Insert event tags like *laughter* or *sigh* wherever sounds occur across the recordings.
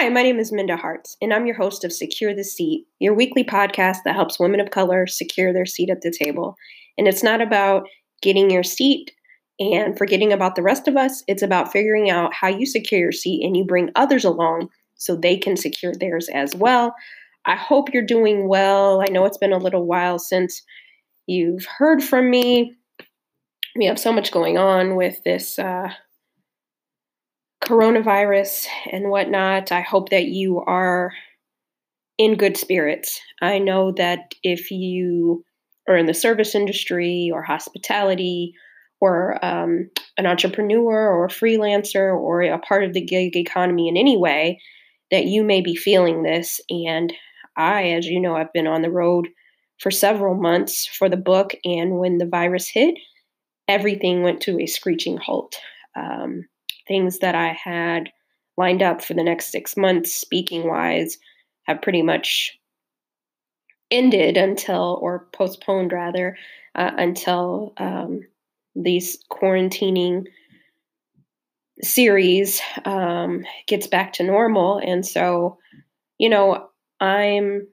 Hi, my name is Minda Harts, and I'm your host of Secure the Seat, your weekly podcast that helps women of color secure their seat at the table. And it's not about getting your seat and forgetting about the rest of us, it's about figuring out how you secure your seat and you bring others along so they can secure theirs as well. I hope you're doing well. I know it's been a little while since you've heard from me. We have so much going on with this uh, coronavirus and whatnot, I hope that you are in good spirits. I know that if you are in the service industry or hospitality or um, an entrepreneur or a freelancer or a part of the gig economy in any way, that you may be feeling this. And I, as you know, I've been on the road for several months for the book. And when the virus hit, everything went to a screeching halt. Um, things that I had lined up for the next six months, speaking wise, have pretty much ended until, or postponed rather, uh, until um, these quarantining series um, gets back to normal. And so, you know, I'm,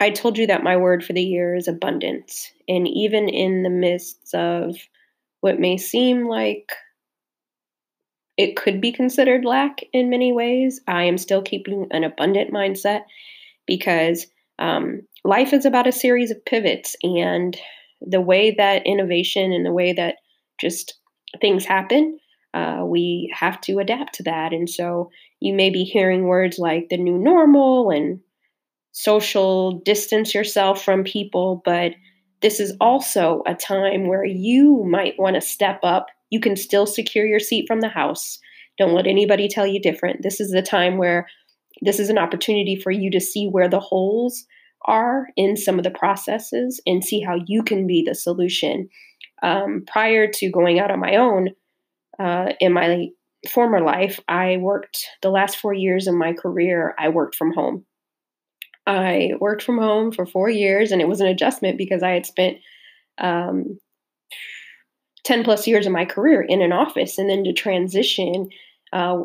I told you that my word for the year is abundance. And even in the midst of what may seem like it could be considered lack in many ways. I am still keeping an abundant mindset because um, life is about a series of pivots, and the way that innovation and the way that just things happen, uh, we have to adapt to that. And so you may be hearing words like the new normal and social distance yourself from people, but this is also a time where you might want to step up you can still secure your seat from the House. Don't let anybody tell you different. This is the time where this is an opportunity for you to see where the holes are in some of the processes and see how you can be the solution. Um, prior to going out on my own uh, in my former life, I worked the last four years of my career, I worked from home. I worked from home for four years, and it was an adjustment because I had spent um, 10 plus years of my career in an office and then to transition uh,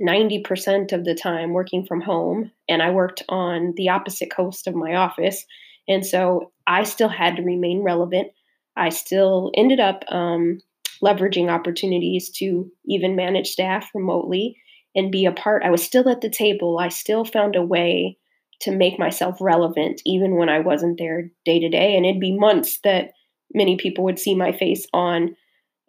90% of the time working from home and i worked on the opposite coast of my office and so i still had to remain relevant. I still ended up um, leveraging opportunities to even manage staff remotely and be a part. I was still at the table. I still found a way to make myself relevant even when i wasn't there day to day and it'd be months that many people would see my face on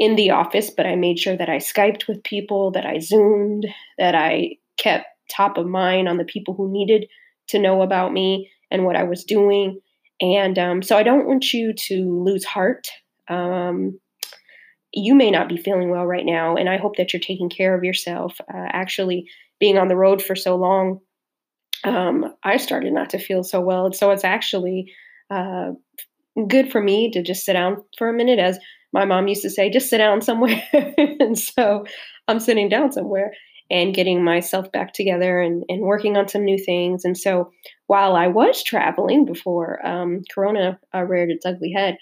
in the office, but I made sure that I Skyped with people, that I Zoomed, that I kept top of mind on the people who needed to know about me and what I was doing. And um, so I don't want you to lose heart. Um, you may not be feeling well right now, and I hope that you're taking care of yourself. Uh, actually, being on the road for so long, um, I started not to feel so well. And So it's actually uh, good for me to just sit down for a minute as my mom used to say, just sit down somewhere. *laughs* and so I'm sitting down somewhere and getting myself back together and, and working on some new things. And so while I was traveling before um, Corona uh, reared its ugly head,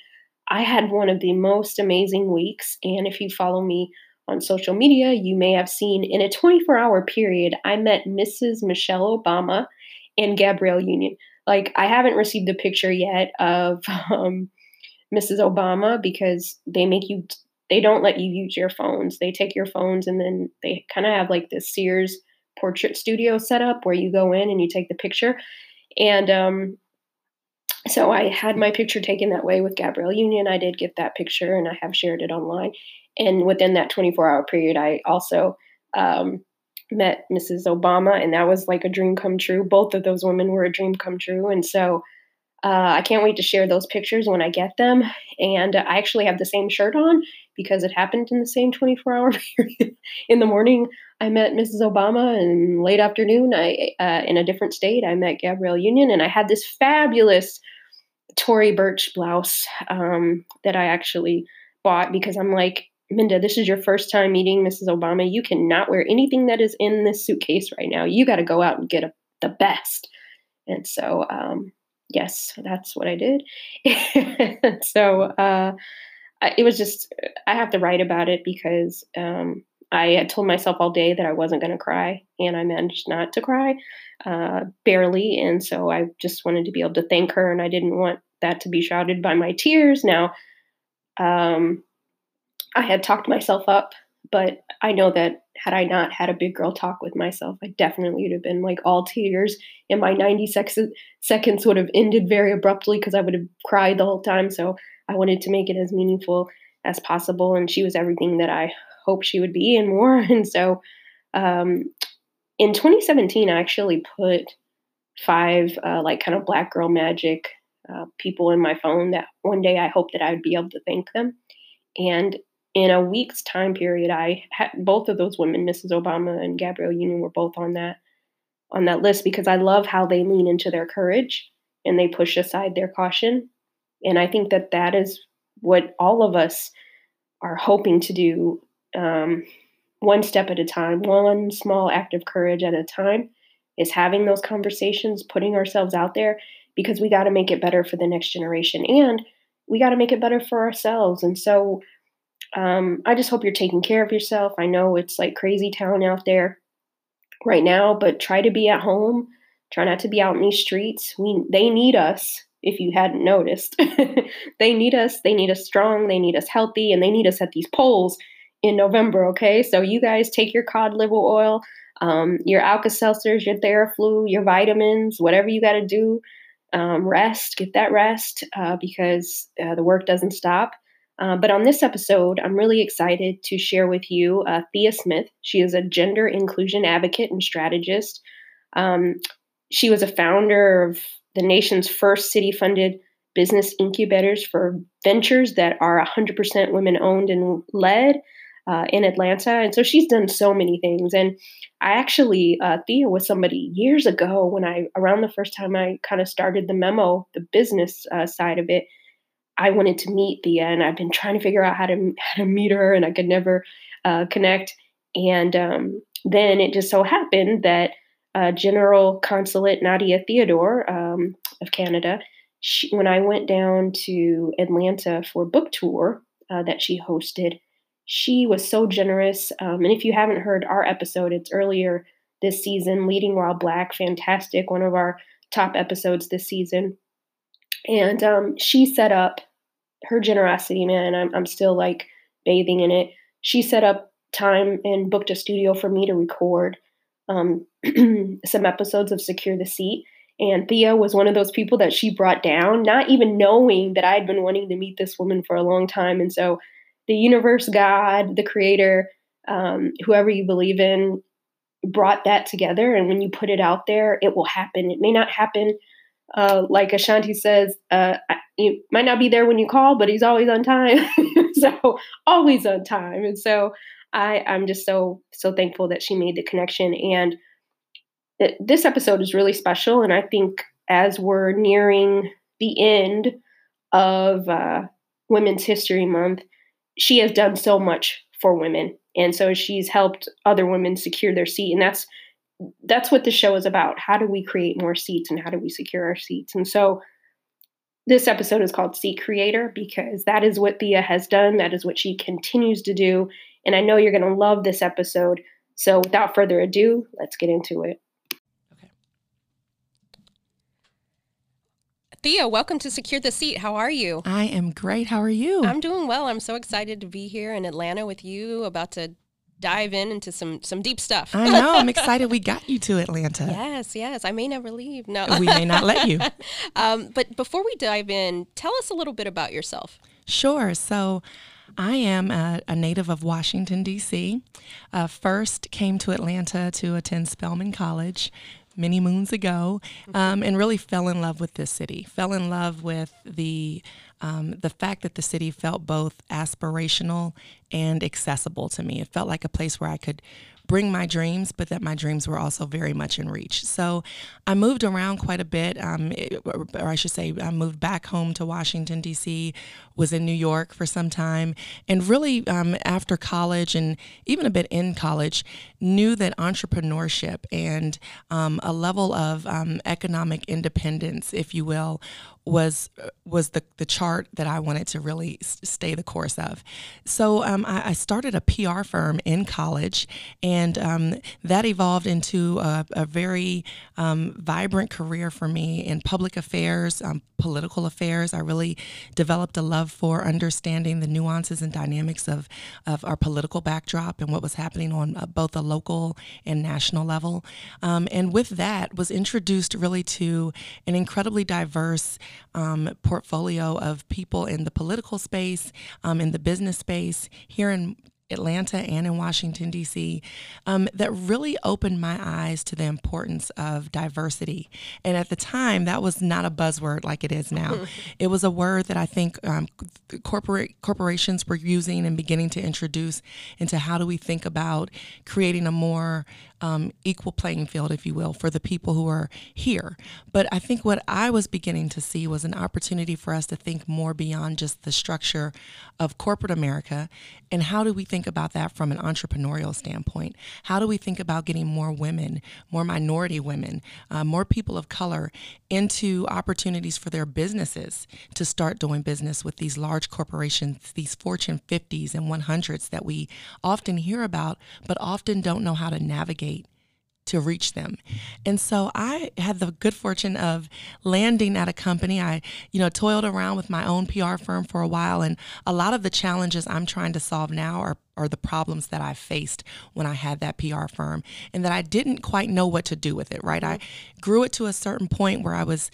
I had one of the most amazing weeks. And if you follow me on social media, you may have seen in a 24 hour period, I met Mrs. Michelle Obama and Gabrielle Union. Like, I haven't received a picture yet of *laughs* um, Mrs. Obama because they make you they don't let you use your phones. They take your phones and then they kind of have like this Sears portrait studio set up where you go in and you take the picture. And um, so I had my picture taken that way with Gabrielle Union. I did get that picture and I have shared it online. And within that 24 hour period, I also um, met Mrs. Obama, and that was like a dream come true. Both of those women were a dream come true. And so uh, I can't wait to share those pictures when I get them. And I actually have the same shirt on because it happened in the same 24 hour *laughs* period. in the morning, I met Mrs. Obama, and late afternoon, I uh, in a different state, I met Gabrielle Union, and I had this fabulous Tory Burch blouse um, that I actually bought because I'm like, Minda, this is your first time meeting Mrs. Obama. You cannot wear anything that is in this suitcase right now. You got to go out and get a, the best. And so um, yes, that's what I did. *laughs* so uh, it was just, I have to write about it because um, I had told myself all day that I wasn't going to cry, and I managed not to cry, uh, barely. And so I just wanted to be able to thank her, and I didn't want that to be shrouded by my tears. Now, um, I had talked myself up, but I know that had I not had a big girl talk with myself, I definitely would have been like all tears, and my 90 sec- seconds would have ended very abruptly because I would have cried the whole time. So I wanted to make it as meaningful as possible, and she was everything that I hoped she would be and more. *laughs* And so, um, in 2017, I actually put five uh, like kind of black girl magic uh, people in my phone that one day I hope that I would be able to thank them. And in a week's time period, I had both of those women, Mrs. Obama and Gabrielle Union, were both on that on that list because I love how they lean into their courage and they push aside their caution. And I think that that is what all of us are hoping to do, um, one step at a time, one small act of courage at a time, is having those conversations, putting ourselves out there because we got to make it better for the next generation and we got to make it better for ourselves. And so um, I just hope you're taking care of yourself. I know it's like crazy town out there right now, but try to be at home. Try not to be out in these streets. We they need us. If you hadn't noticed, *laughs* they need us. They need us strong. They need us healthy, and they need us at these polls in November. Okay, so you guys take your cod liver oil, um, your Alka Seltzers, your Theraflu, your vitamins, whatever you got to do um, rest, get that rest uh, because uh, the work doesn't stop. Uh, but on this episode, I'm really excited to share with you uh, Thea Smith. She is a gender inclusion advocate and strategist. Um, she was a founder of the nation's first city funded business incubators for ventures that are 100% women owned and led uh, in Atlanta. And so she's done so many things. And I actually, uh, Thea was somebody years ago when I, around the first time I kind of started the memo, the business uh, side of it, I wanted to meet Thea and I've been trying to figure out how to, how to meet her and I could never uh, connect. And um, then it just so happened that uh, General Consulate Nadia Theodore um, of Canada, she, when I went down to Atlanta for book tour uh, that she hosted, she was so generous. Um, and if you haven't heard our episode, it's earlier this season, Leading While Black, fantastic, one of our top episodes this season. And um, she set up her generosity, man. I'm, I'm still like bathing in it. She set up time and booked a studio for me to record um, *clears throat* some episodes of Secure the Seat. And Thea was one of those people that she brought down, not even knowing that I had been wanting to meet this woman for a long time. And so the universe, God, the creator, um, whoever you believe in, brought that together. And when you put it out there, it will happen. It may not happen, uh, like Ashanti says, uh, you might not be there when you call, but he's always on time. *laughs* so always on time. And so I, I'm just so so thankful that she made the connection. And it, this episode is really special. And I think as we're nearing the end of uh, Women's History Month, she has done so much for women and so she's helped other women secure their seat and that's that's what the show is about how do we create more seats and how do we secure our seats and so this episode is called seat creator because that is what thea has done that is what she continues to do and i know you're going to love this episode so without further ado let's get into it Okay. Thea, welcome to Secure the Seat. How are you? I am great. How are you? I'm doing well. I'm so excited to be here in Atlanta with you, about to dive in into some some deep stuff. I know. I'm excited we got you to Atlanta. *laughs* Yes, yes. I may never leave. No, we may not let you. *laughs* um, but before we dive in, tell us a little bit about yourself. Sure. So. I am a, a native of Washington, D.C. Uh, first came to Atlanta to attend Spelman College, many moons ago, mm-hmm. um, and really fell in love with this city. Fell in love with the um, the fact that the city felt both aspirational and accessible to me. It felt like a place where I could bring my dreams, but that my dreams were also very much in reach. So I moved around quite a bit, um, or, I should say, I moved back home to Washington, D.C., was in New York for some time, and really um, after college and even a bit in college, knew that entrepreneurship and um, a level of um, economic independence, if you will, was was the the chart that I wanted to really stay the course of. So um, I, I, started a PR firm in college, and um, that evolved into a, a very um, vibrant career for me in public affairs, um, political affairs. I really developed a love for understanding the nuances and dynamics of of our political backdrop and what was happening on uh, both a local and national level. Um, and with that, was introduced really to an incredibly diverse um, portfolio of people in the political space, um, in the business space here in Atlanta and in Washington, D.C., um, that really opened my eyes to the importance of diversity. And at the time, that was not a buzzword like it is now. *laughs* it was a word that I think um, corporate corporations were using and beginning to introduce into how do we think about creating a more um, equal playing field, if you will, for the people who are here. But I think what I was beginning to see was an opportunity for us to think more beyond just the structure of corporate America and how do we think about that from an entrepreneurial standpoint? How do we think about getting more women, more minority women, uh, more people of color into opportunities for their businesses to start doing business with these large corporations, these Fortune 50s and 100s that we often hear about, but often don't know how to navigate to reach them. And so I had the good fortune of landing at a company. I, you know, toiled around with my own PR firm for a while and a lot of the challenges I'm trying to solve now are are the problems that I faced when I had that PR firm and that I didn't quite know what to do with it, right? I grew it to a certain point where I was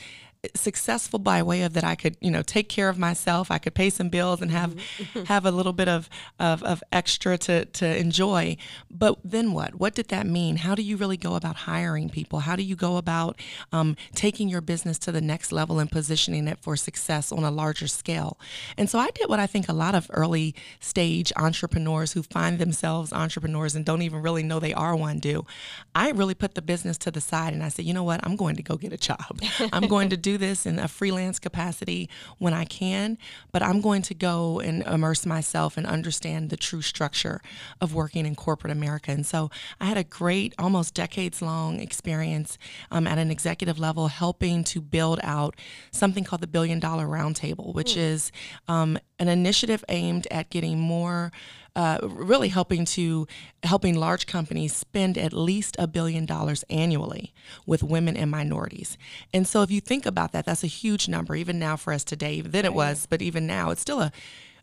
successful by way of that I could, you know, take care of myself. I could pay some bills and have mm-hmm. have a little bit of, of, of extra to, to enjoy. But then what? What did that mean? How do you really go about hiring people? How do you go about um, taking your business to the next level and positioning it for success on a larger scale? And so I did what I think a lot of early stage entrepreneurs who find themselves entrepreneurs and don't even really know they are one do. I really put the business to the side and I said, you know what? I'm going to go get a job. I'm going to do this in a freelance capacity when I can, but I'm going to go and immerse myself and understand the true structure of working in corporate America. And so I had a great, almost decades long experience um, at an executive level helping to build out something called the Billion Dollar Roundtable, which mm. is um, an initiative aimed at getting more uh, really helping to helping large companies spend at least a billion dollars annually with women and minorities. And so if you think about that, that's a huge number even now for us today. Then it was, but even now it's still a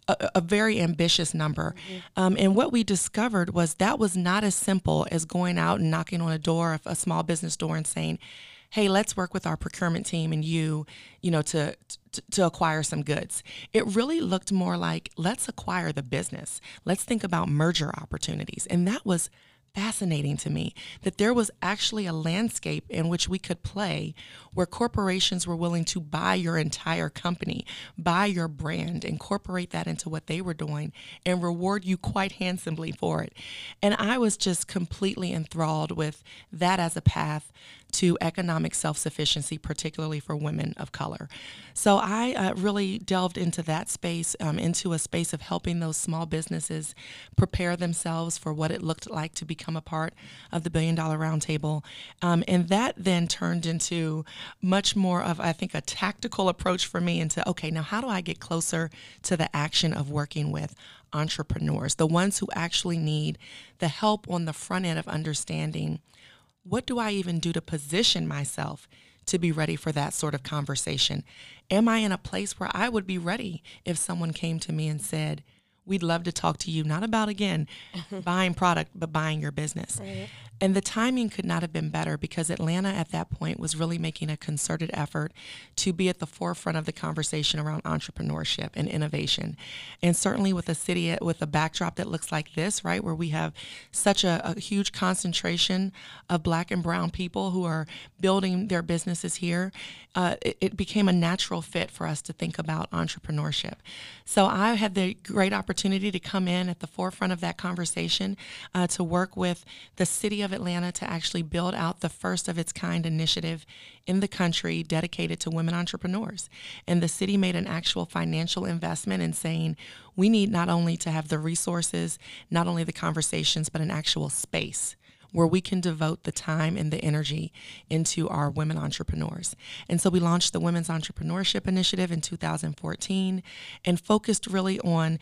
a, a, very ambitious number. Mm-hmm. Um, and what we discovered was that was not as simple as going out and knocking on a door, of a small business door, and saying, hey, let's work with our procurement team and you, you know, to, to, to acquire some goods. It really looked more like let's acquire the business. Let's think about merger opportunities. And that was fascinating to me that there was actually a landscape in which we could play where corporations were willing to buy your entire company, buy your brand, incorporate that into what they were doing, and reward you quite handsomely for it. And I was just completely enthralled with that as a path to economic self sufficiency, particularly for women of color. So I uh, really delved into that space, um, into a space of helping those small businesses prepare themselves for what it looked like to become a part of the Billion Dollar Roundtable. Um, and that then turned into much more of, I think, a tactical approach for me into okay, now how do I get closer to the action of working with entrepreneurs, the ones who actually need the help on the front end of understanding what do I even do to position myself to be ready for that sort of conversation? Am I in a place where I would be ready if someone came to me and said, We'd love to talk to you, not about again *laughs* buying product, but buying your business. Right. And the timing could not have been better because Atlanta at that point was really making a concerted effort to be at the forefront of the conversation around entrepreneurship and innovation. And certainly with a city with a backdrop that looks like this, right, where we have such a, a huge concentration of black and brown people who are building their businesses here, uh, it, it became a natural fit for us to think about entrepreneurship. So I had the great opportunity to come in at the forefront of that conversation uh, to work with the city of Atlanta to actually build out the first of its kind initiative in the country dedicated to women entrepreneurs. And the city made an actual financial investment in saying we need not only to have the resources, not only the conversations, but an actual space where we can devote the time and the energy into our women entrepreneurs. And so we launched the Women's Entrepreneurship Initiative in 2014 and focused really on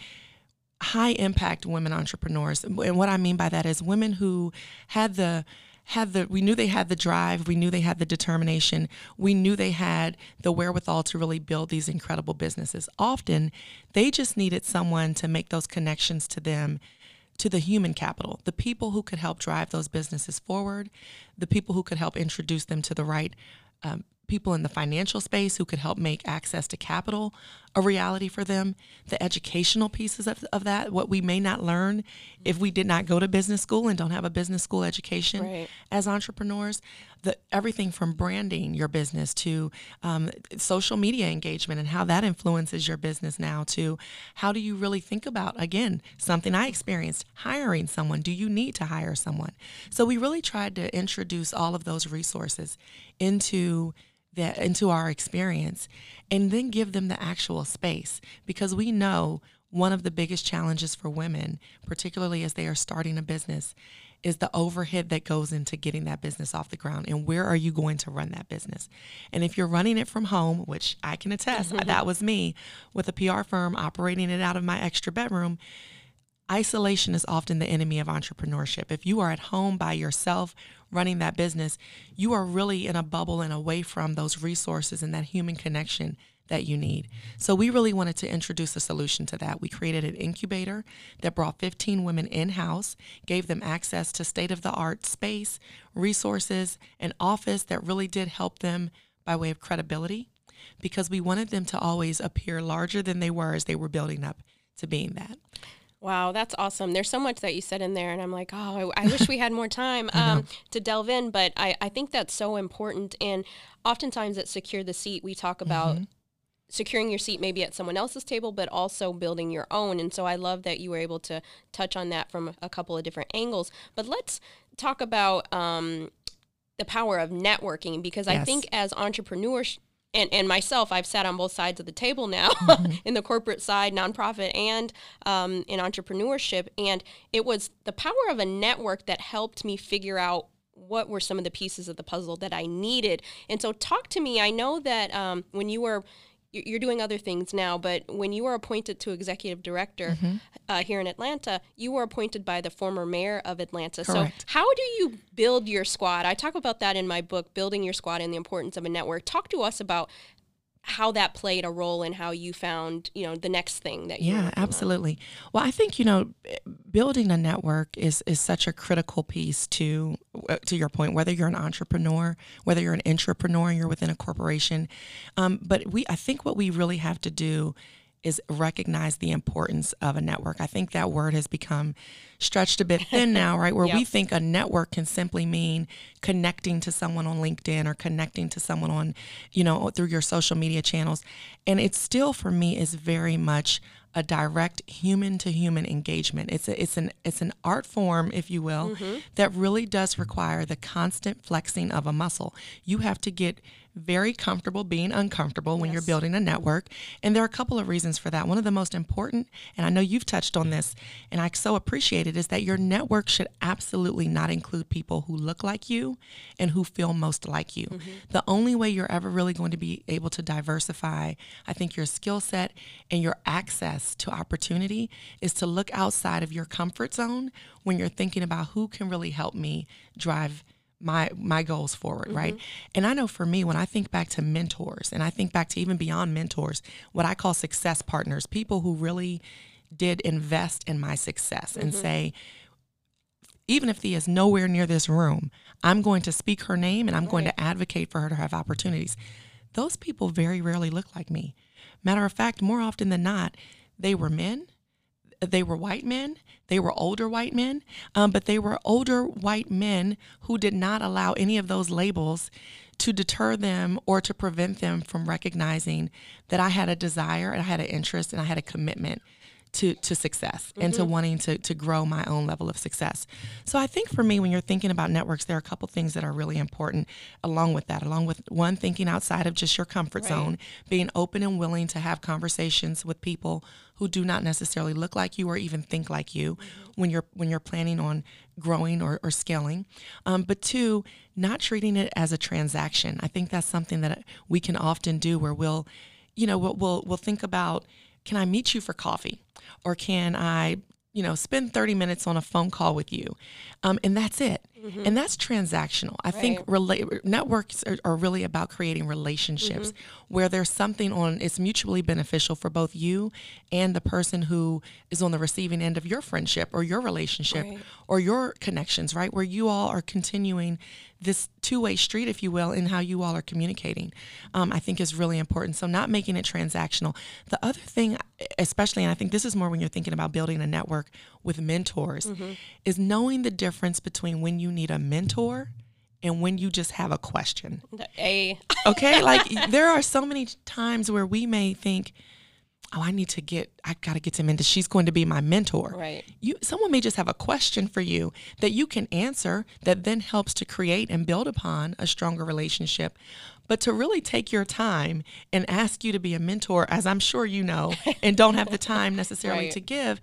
high impact women entrepreneurs. And what I mean by that is women who had the had the we knew they had the drive we knew they had the determination we knew they had the wherewithal to really build these incredible businesses often they just needed someone to make those connections to them to the human capital the people who could help drive those businesses forward the people who could help introduce them to the right um, people in the financial space who could help make access to capital a reality for them, the educational pieces of, of that, what we may not learn if we did not go to business school and don't have a business school education right. as entrepreneurs, the everything from branding your business to um, social media engagement and how that influences your business now to how do you really think about again something I experienced hiring someone. Do you need to hire someone? So we really tried to introduce all of those resources into that into our experience and then give them the actual space because we know one of the biggest challenges for women particularly as they are starting a business is the overhead that goes into getting that business off the ground and where are you going to run that business and if you're running it from home which i can attest mm-hmm. that was me with a pr firm operating it out of my extra bedroom isolation is often the enemy of entrepreneurship if you are at home by yourself running that business, you are really in a bubble and away from those resources and that human connection that you need. So we really wanted to introduce a solution to that. We created an incubator that brought 15 women in-house, gave them access to state-of-the-art space, resources, an office that really did help them by way of credibility because we wanted them to always appear larger than they were as they were building up to being that. Wow, that's awesome. There's so much that you said in there, and I'm like, oh, I, I wish we had more time *laughs* um, to delve in, but I, I think that's so important. And oftentimes at Secure the Seat, we talk about mm-hmm. securing your seat maybe at someone else's table, but also building your own. And so I love that you were able to touch on that from a couple of different angles. But let's talk about um, the power of networking because yes. I think as entrepreneurs, and, and myself, I've sat on both sides of the table now *laughs* mm-hmm. in the corporate side, nonprofit, and um, in entrepreneurship. And it was the power of a network that helped me figure out what were some of the pieces of the puzzle that I needed. And so, talk to me. I know that um, when you were you're doing other things now, but when you were appointed to executive director mm-hmm. uh, here in Atlanta, you were appointed by the former mayor of Atlanta. Correct. So, how do you build your squad? I talk about that in my book, Building Your Squad and the Importance of a Network. Talk to us about how that played a role in how you found you know the next thing that you yeah absolutely on. well i think you know building a network is is such a critical piece to uh, to your point whether you're an entrepreneur whether you're an entrepreneur and you're within a corporation um, but we i think what we really have to do is recognize the importance of a network. I think that word has become stretched a bit thin now, right? Where *laughs* yep. we think a network can simply mean connecting to someone on LinkedIn or connecting to someone on, you know, through your social media channels. And it still for me is very much a direct human to human engagement. It's a, it's an it's an art form, if you will, mm-hmm. that really does require the constant flexing of a muscle. You have to get very comfortable being uncomfortable when yes. you're building a network. And there are a couple of reasons for that. One of the most important, and I know you've touched on this, and I so appreciate it, is that your network should absolutely not include people who look like you and who feel most like you. Mm-hmm. The only way you're ever really going to be able to diversify, I think, your skill set and your access to opportunity is to look outside of your comfort zone when you're thinking about who can really help me drive my my goals forward mm-hmm. right and i know for me when i think back to mentors and i think back to even beyond mentors what i call success partners people who really did invest in my success mm-hmm. and say even if Thea is nowhere near this room i'm going to speak her name and i'm right. going to advocate for her to have opportunities those people very rarely look like me matter of fact more often than not they were men they were white men. They were older white men, um, but they were older white men who did not allow any of those labels to deter them or to prevent them from recognizing that I had a desire and I had an interest and I had a commitment to to success mm-hmm. and to mm-hmm. wanting to to grow my own level of success. So I think for me when you're thinking about networks there are a couple things that are really important along with that along with one thinking outside of just your comfort right. zone, being open and willing to have conversations with people who do not necessarily look like you or even think like you mm-hmm. when you're when you're planning on growing or, or scaling. Um, but two, not treating it as a transaction. I think that's something that we can often do where we'll, you know, we'll we'll, we'll think about can I meet you for coffee? Or can I, you know, spend 30 minutes on a phone call with you? Um, and that's it. Mm-hmm. And that's transactional. I right. think rela- networks are, are, really about creating relationships mm-hmm. where there's something on, it's mutually beneficial for both you and the person who is on the receiving end of your friendship or your relationship right. or your connections, right? Where you all are continuing this two-way street, if you will, in how you all are communicating, um, I think is really important. So not making it transactional. The other thing, especially, and I think this is more when you're thinking about building a network with mentors, mm-hmm. is knowing the difference between when you need a mentor and when you just have a question. A. okay, *laughs* like there are so many times where we may think, oh, I need to get, I got to get to Minda. She's going to be my mentor. Right. You, someone may just have a question for you that you can answer that then helps to create and build upon a stronger relationship. But to really take your time and ask you to be a mentor, as I'm sure you know, *laughs* and don't have the time necessarily right. to give,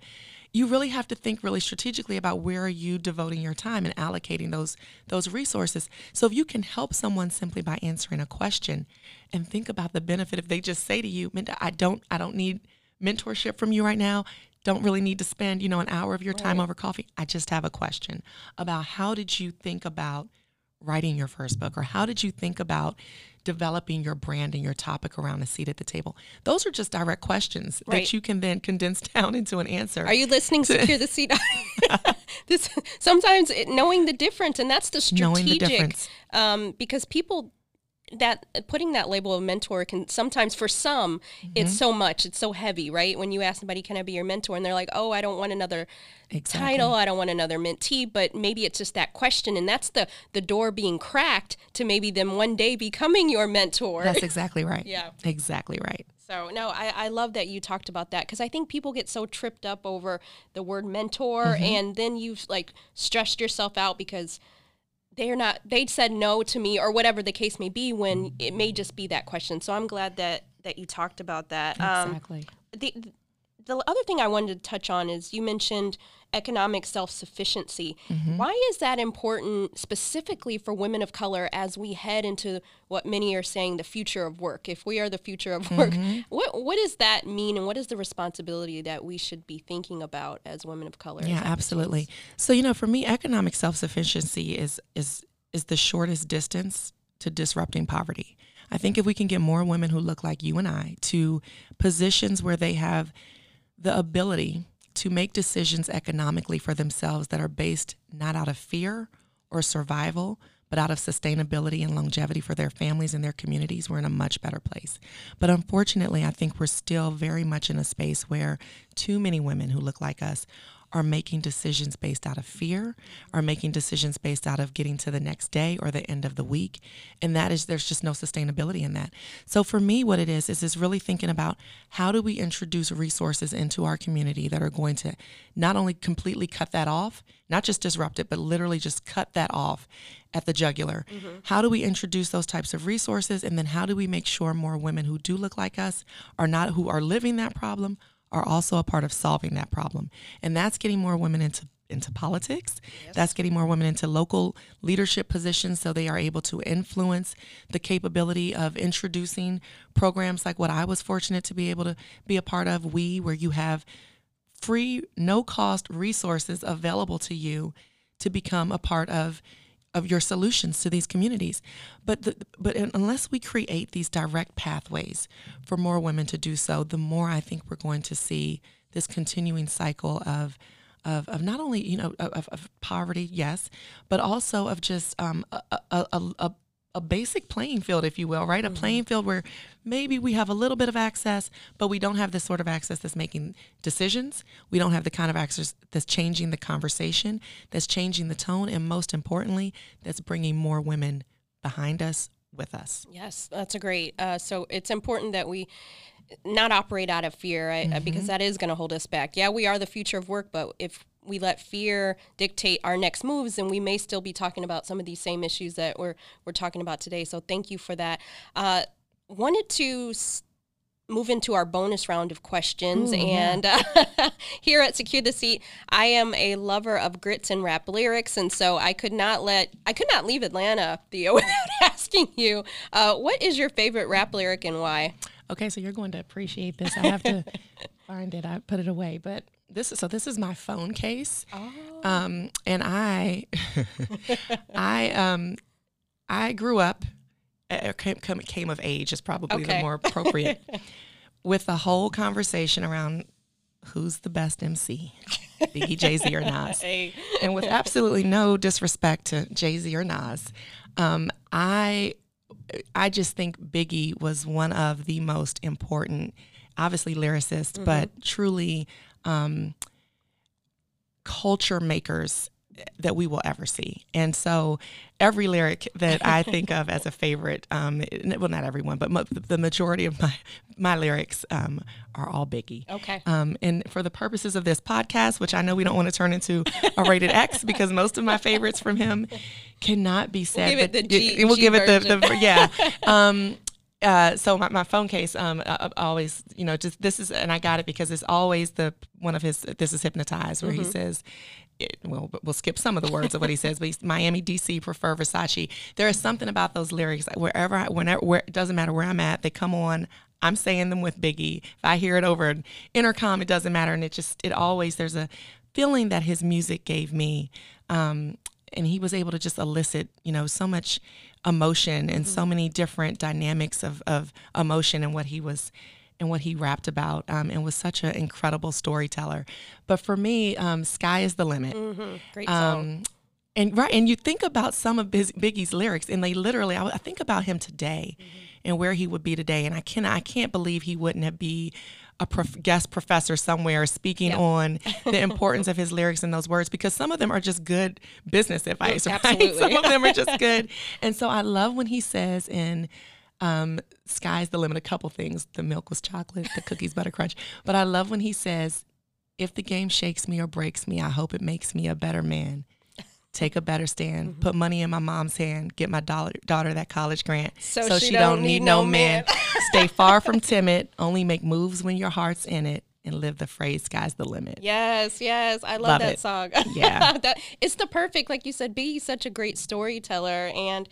you really have to think really strategically about where are you devoting your time and allocating those those resources. So if you can help someone simply by answering a question and think about the benefit if they just say to you, Minda, I don't I don't need mentorship from you right now. Don't really need to spend, you know, an hour of your time right. over coffee. I just have a question about how did you think about writing your first book or how did you think about developing your brand and your topic around a seat at the table? Those are just direct questions right. that you can then condense *laughs* down into an answer. Are you listening? to *laughs* Secure the seat. *laughs* this sometimes it, knowing the difference, and that's the strategic. The um, because people that putting that label of mentor can sometimes for some mm-hmm. it's so much it's so heavy right when you ask somebody can i be your mentor and they're like oh i don't want another exactly. title i don't want another mentee but maybe it's just that question and that's the the door being cracked to maybe them one day becoming your mentor that's *laughs* exactly right yeah exactly right so no I, I love that you talked about that because i think people get so tripped up over the word mentor mm-hmm. and then you've like stressed yourself out because they're not they said no to me or whatever the case may be when it may just be that question. So i'm glad that that you talked about that. Um, exactly. um, the the other thing i wanted to touch on is you mentioned economic self sufficiency. Mm-hmm. Why is that important specifically for women of color as we head into what many are saying the future of work? If we are the future of work, mm-hmm. what what does that mean, and what is the responsibility that we should be thinking about as women of color? Yeah, absolutely. So you know, for me, economic self sufficiency is is is the shortest distance to disrupting poverty. I think if we can get more women who look like you and I to positions where they have the ability to make decisions economically for themselves that are based not out of fear or survival, but out of sustainability and longevity for their families and their communities, we're in a much better place. But unfortunately, I think we're still very much in a space where too many women who look like us are making decisions based out of fear, are making decisions based out of getting to the next day or the end of the week. And that is, there's just no sustainability in that. So for me, what it is, is is really thinking about how do we introduce resources into our community that are going to not only completely cut that off, not just disrupt it, but literally just cut that off at the jugular. Mm-hmm. How do we introduce those types of resources? And then how do we make sure more women who do look like us are not, who are living that problem, are also a part of solving that problem. And that's getting more women into into politics. Yes. That's getting more women into local leadership positions so they are able to influence the capability of introducing programs like what I was fortunate to be able to be a part of, We, where you have free, no cost resources available to you to become a part of of your solutions to these communities. But the, but unless we create these direct pathways for more women to do so, the more I think we're going to see this continuing cycle of of, of not only you know of, of poverty, yes, but also of just um, a, a, a, a basic playing field, if you will, right? Mm-hmm. A playing field where maybe we have a little bit of access, but we don't have this sort of access that's making decisions. We don't have the kind of access that's changing the conversation, that's changing the tone, and most importantly, that's bringing more women behind us with us. Yes, that's a great. Uh, so it's important that we not operate out of fear I, mm-hmm. because that is going to hold us back. Yeah, we are the future of work, but if we let fear dictate our next moves, and we may still be talking about some of these same issues that we're we're talking about today. So thank you for that. Uh, wanted to move into our bonus round of questions. Ooh, and uh, *laughs* here at Secure the Seat, I am a lover of grits and rap lyrics, and so I could not let I could not leave Atlanta, Thea, *laughs* without asking you, uh, what is your favorite rap lyric and why? Okay, so you're going to appreciate this. I have to *laughs* find it. I put it away, but this is so. This is my phone case, oh. um, and I, *laughs* I, um, I grew up uh, came, came of age is probably okay. the more appropriate *laughs* with the whole conversation around who's the best MC, Biggie, Jay Z, or Nas. *laughs* Hey. And with absolutely no disrespect to Jay Z or Nas, um, I I just think Biggie was one of the most important, obviously lyricists, mm-hmm. but truly um, culture makers that we will ever see. And so every lyric that I think of as a favorite, um, well, not everyone, but the majority of my, my lyrics um, are all Biggie. Okay. Um, and for the purposes of this podcast, which I know we don't want to turn into a rated X *laughs* because most of my favorites from him cannot be said. We'll give it the G, we'll G give version. it the, the yeah. *laughs* Uh, so my, my phone case, um, I, I always, you know, just this is, and I got it because it's always the one of his. This is hypnotized, where mm-hmm. he says, it, well, we'll skip some of the words of what he says, but he's Miami, DC, prefer Versace. There is something about those lyrics wherever, I, whenever, where, it doesn't matter where I'm at, they come on. I'm saying them with Biggie. If I hear it over an intercom, it doesn't matter. And it just, it always, there's a feeling that his music gave me. Um, and he was able to just elicit, you know, so much emotion and mm-hmm. so many different dynamics of, of emotion and what he was and what he rapped about um, and was such an incredible storyteller. But for me, um, Sky is the Limit. Mm-hmm. Great song. Um, and right, and you think about some of Biggie's lyrics, and they literally, I, I think about him today, mm-hmm. and where he would be today, and I can I can't believe he wouldn't have be a prof- guest professor somewhere speaking yep. on the *laughs* importance of his lyrics and those words because some of them are just good business advice, *laughs* right? Some of them are just *laughs* good. And so I love when he says in um, sky's the limit. A couple things. The milk was chocolate, the cookies butter crunch. But I love when he says, if the game shakes me or breaks me, I hope it makes me a better man. Take a better stand. Mm-hmm. Put money in my mom's hand. Get my daughter, daughter that college grant. So, so she, she, don't, need, need no man. man. Stay *laughs* far from timid. Only make moves when your heart's in it and live the phrase sky's the limit. Yes, yes. I love, love that it. song. *laughs* Yeah. that, it's the perfect, like you said, be such a great storyteller. And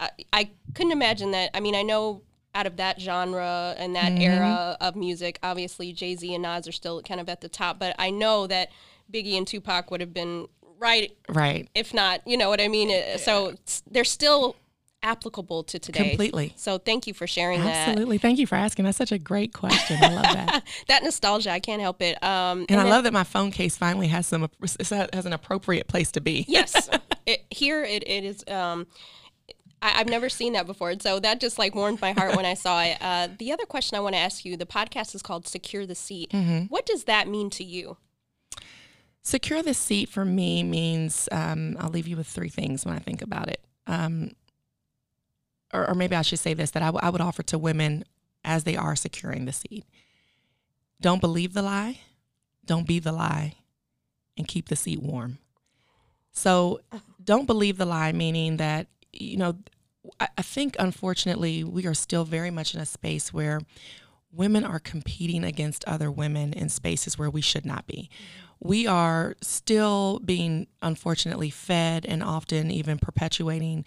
I, I couldn't imagine that. I mean, I know out of that genre and that mm-hmm. era of music, obviously Jay Z and Nas are still kind of at the top, but I know that Biggie and Tupac would have been right, right. If not, you know what I mean. Uh, so they're still applicable to today. Completely. So thank you for sharing Absolutely. that. Absolutely. Thank you for asking. That's such a great question. I love that. *laughs* that nostalgia, I can't help it. Um, and, and, I then, love that my phone case finally has some has an appropriate place to be. yes. *laughs* It, here it, it is. Um, I, have never seen that before. So that just like warmed my heart when I saw it. Uh, the other question I want to ask you the podcast is called Secure the Seat. Mm-hmm. What does that mean to you? Secure the seat for me means um, I'll leave you with three things when I think about it. Um, or, or, maybe I should say this that I, w- I would offer to women as they are securing the seat. Don't believe the lie, don't be the lie, and keep the seat warm. So don't believe the lie, meaning that you know, I, I think unfortunately we are still very much in a space where women are competing against other women in spaces where we should not be. We are still being unfortunately fed and often even perpetuating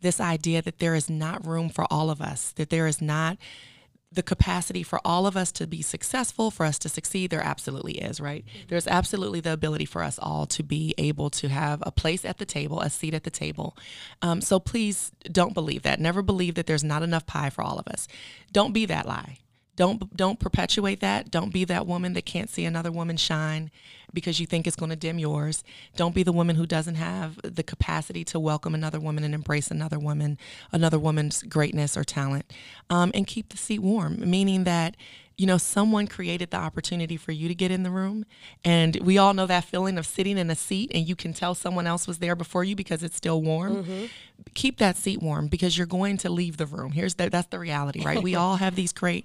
this idea that there is not room for all of us, that there is not the capacity for all of us to be successful, for us to succeed, there absolutely is, right? There's absolutely the ability for us all to be able to have a place at the table, a seat at the table. Um, so please don't believe that. Never believe that there's not enough pie for all of us. Don't be that lie. Don't don't perpetuate that. Don't be that woman that can't see another woman shine because you think it's going to dim yours. Don't be the woman who doesn't have the capacity to welcome another woman and embrace another woman, another woman's greatness or talent, um, and keep the seat warm. Meaning that you know, someone created the opportunity for you to get in the room. And we all know that feeling of sitting in a seat and you can tell someone else was there before you because it's still warm. Mm-hmm. Keep that seat warm because you're going to leave the room. Here's the, that's the reality, right? we all have these great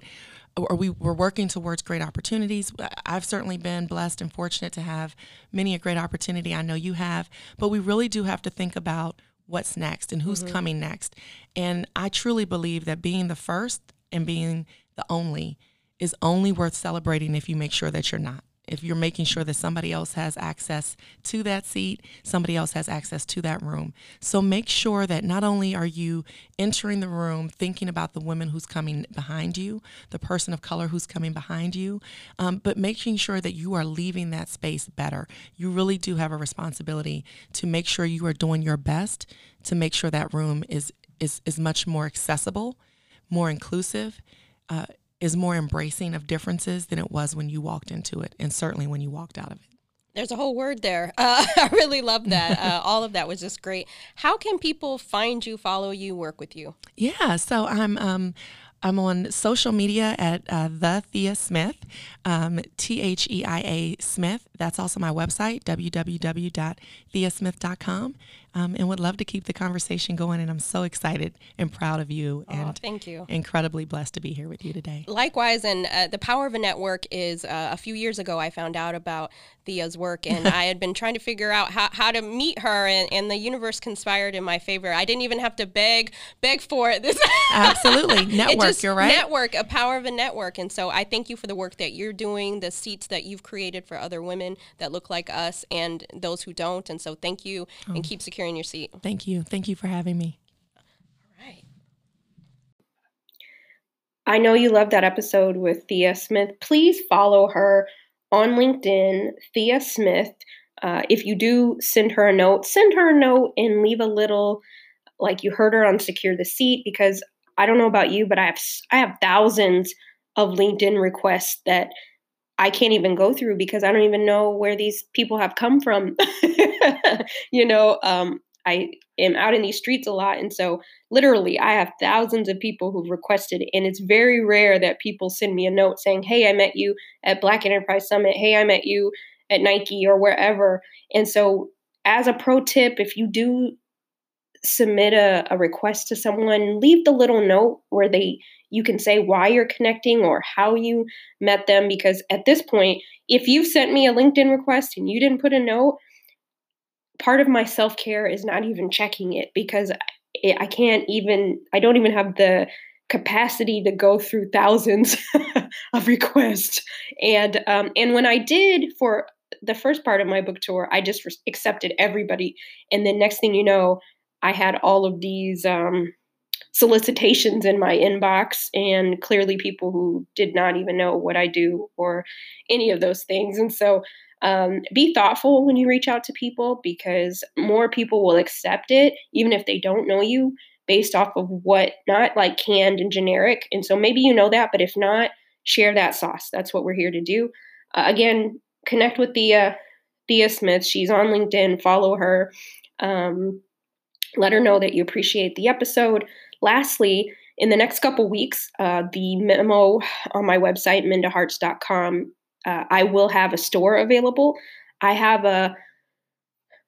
or we we're working towards great opportunities. I've certainly been blessed and fortunate to have many a great opportunity. I know you have, but we really do have to think about what's next and who's mm-hmm. coming next. And I truly believe that being the first and being the only is only worth celebrating if you make sure that you're not if you're making sure that somebody else has access to that seat, somebody else has access to that room. So make sure that not only are you entering the room thinking about the woman who's coming behind you, the person of color who's coming behind you, um, but making sure that you are leaving that space better. You really do have a responsibility to make sure you are doing your best to make sure that room is is is much more accessible, more inclusive. Uh, is more embracing of differences than it was when you walked into it, and certainly when you walked out of it. There's a whole word there. *laughs* Uh, I really love that. Uh, *laughs* all of that was just great. How can people find you, follow you, work with you? Yeah, so I'm. Um, I'm on social media at uh, the Thea Smith, um, T H E I A Smith. That's also my website, www.theasmith.com um, and would love to keep the conversation going. And I'm so excited and proud of you. Oh, and thank you. Incredibly blessed to be here with you today. Likewise, and uh, the power of a network is uh, a few years ago I found out about Thea's work, and *laughs* I had been trying to figure out how, how to meet her, and, and the universe conspired in my favor. I didn't even have to beg beg for it. *laughs* This absolutely *laughs* network. Just, you're right. Network, a power of a network, and so I thank you for the work that you're doing, the seats that you've created for other women that look like us, and those who don't. And so thank you, oh. and keep securing your seat. Thank you. Thank you for having me. All right. I know you love that episode with Thea Smith. Please follow her on LinkedIn, Thea Smith. Uh, if you do send her a note, send her a note and leave a little, like you heard her on Secure the Seat, because I don't know about you, but I have I have thousands of LinkedIn requests that I can't even go through because I don't even know where these people have come from. *laughs* *laughs* you know, um, I am out in these streets a lot. And so, literally, I have thousands of people who've requested, and it's very rare that people send me a note saying, Hey, I met you at Black Enterprise Summit. Hey, I met you at Nike or wherever. And so, as a pro tip, if you do submit a, a request to someone, leave the little note where they you can say why you're connecting or how you met them because at this point if you've sent me a linkedin request and you didn't put a note part of my self care is not even checking it because I, can't even, I don't even have the capacity to go through *laughs* thousands of requests. And um, and when I did for the first part of my book tour, I just re- accepted everybody. And then next thing you know, I had all of these um, solicitations in my inbox, and clearly people who did not even know what I do or any of those things. And so um, be thoughtful when you reach out to people because more people will accept it, even if they don't know you, based off of what not like canned and generic. And so maybe you know that, but if not, share that sauce. That's what we're here to do. Uh, again, connect with Thea, Thea Smith. She's on LinkedIn. Follow her. Um, let her know that you appreciate the episode. Lastly, in the next couple weeks, uh, the memo on my website, mindaharts.com, uh, I will have a store available. I have a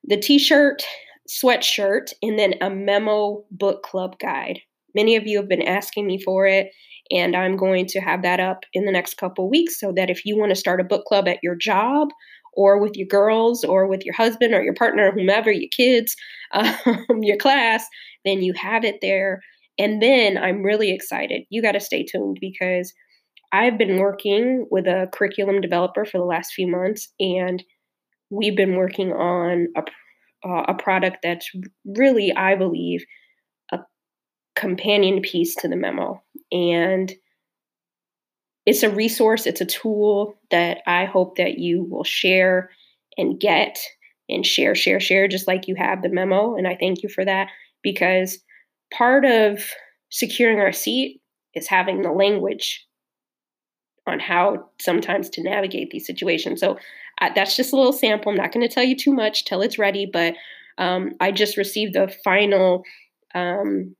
the t-shirt, sweatshirt, and then a memo book club guide. Many of you have been asking me for it, and I'm going to have that up in the next couple weeks so that if you want to start a book club at your job or with your girls or with your husband or your partner, whomever, your kids, *laughs* um, your class, then you have it there. And then I'm really excited. You got to stay tuned because I've been working with a curriculum developer for the last few months, and we've been working on a, uh, a product that's really, I believe, a companion piece to the memo. And it's a resource, it's a tool that I hope that you will share and get and share, share, share, just like you have the memo. And I thank you for that because part of securing our seat is having the language on how sometimes to navigate these situations. So uh, that's just a little sample. I'm not going to tell you too much till it's ready, but um, I just received the final um,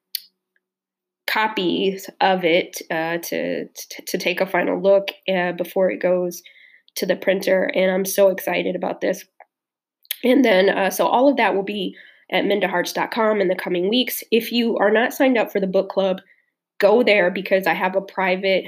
copies of it uh, to, to, to take a final look uh, before it goes to the printer, and I'm so excited about this. And then, uh, so all of that will be at mindaharts.com in the coming weeks. If you are not signed up for the book club, go there because I have a private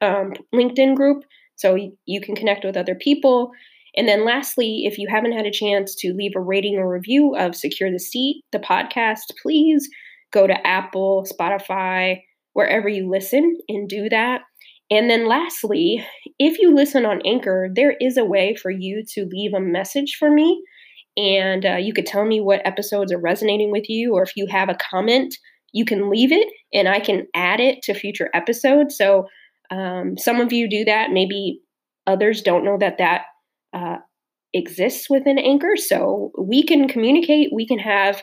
um, LinkedIn group so you can connect with other people. And then lastly, if you haven't had a chance to leave a rating or review of Secure the Seat, the podcast, please go to Apple, Spotify, wherever you listen and do that. And then lastly, if you listen on Anchor, there is a way for you to leave a message for me. And uh, you could tell me what episodes are resonating with you, or if you have a comment, you can leave it and I can add it to future episodes. So um, some of you do that. Maybe others don't know that that uh, exists within Anchor. So we can communicate, we can have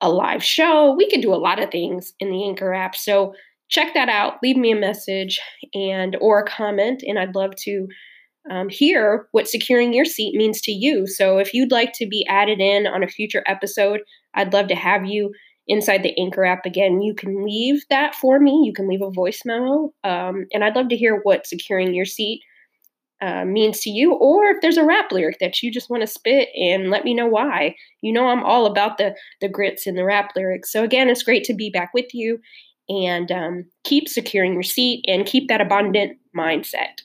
a live show, we can do a lot of things in the Anchor app. So check that out. Leave me a message and or a comment, and I'd love to um, hear what securing your seat means to you. So if you'd like to be added in on a future episode, I'd love to have you inside the Anchor app. Again, you can leave that for me. You can leave a voice memo, um, and I'd love to hear what securing your seat uh, means to you, or if there's a rap lyric that you just want to spit and let me know why. You know, I'm all about the the grits and the rap lyrics. So again, it's great to be back with you, and um, keep securing your seat and keep that abundant mindset.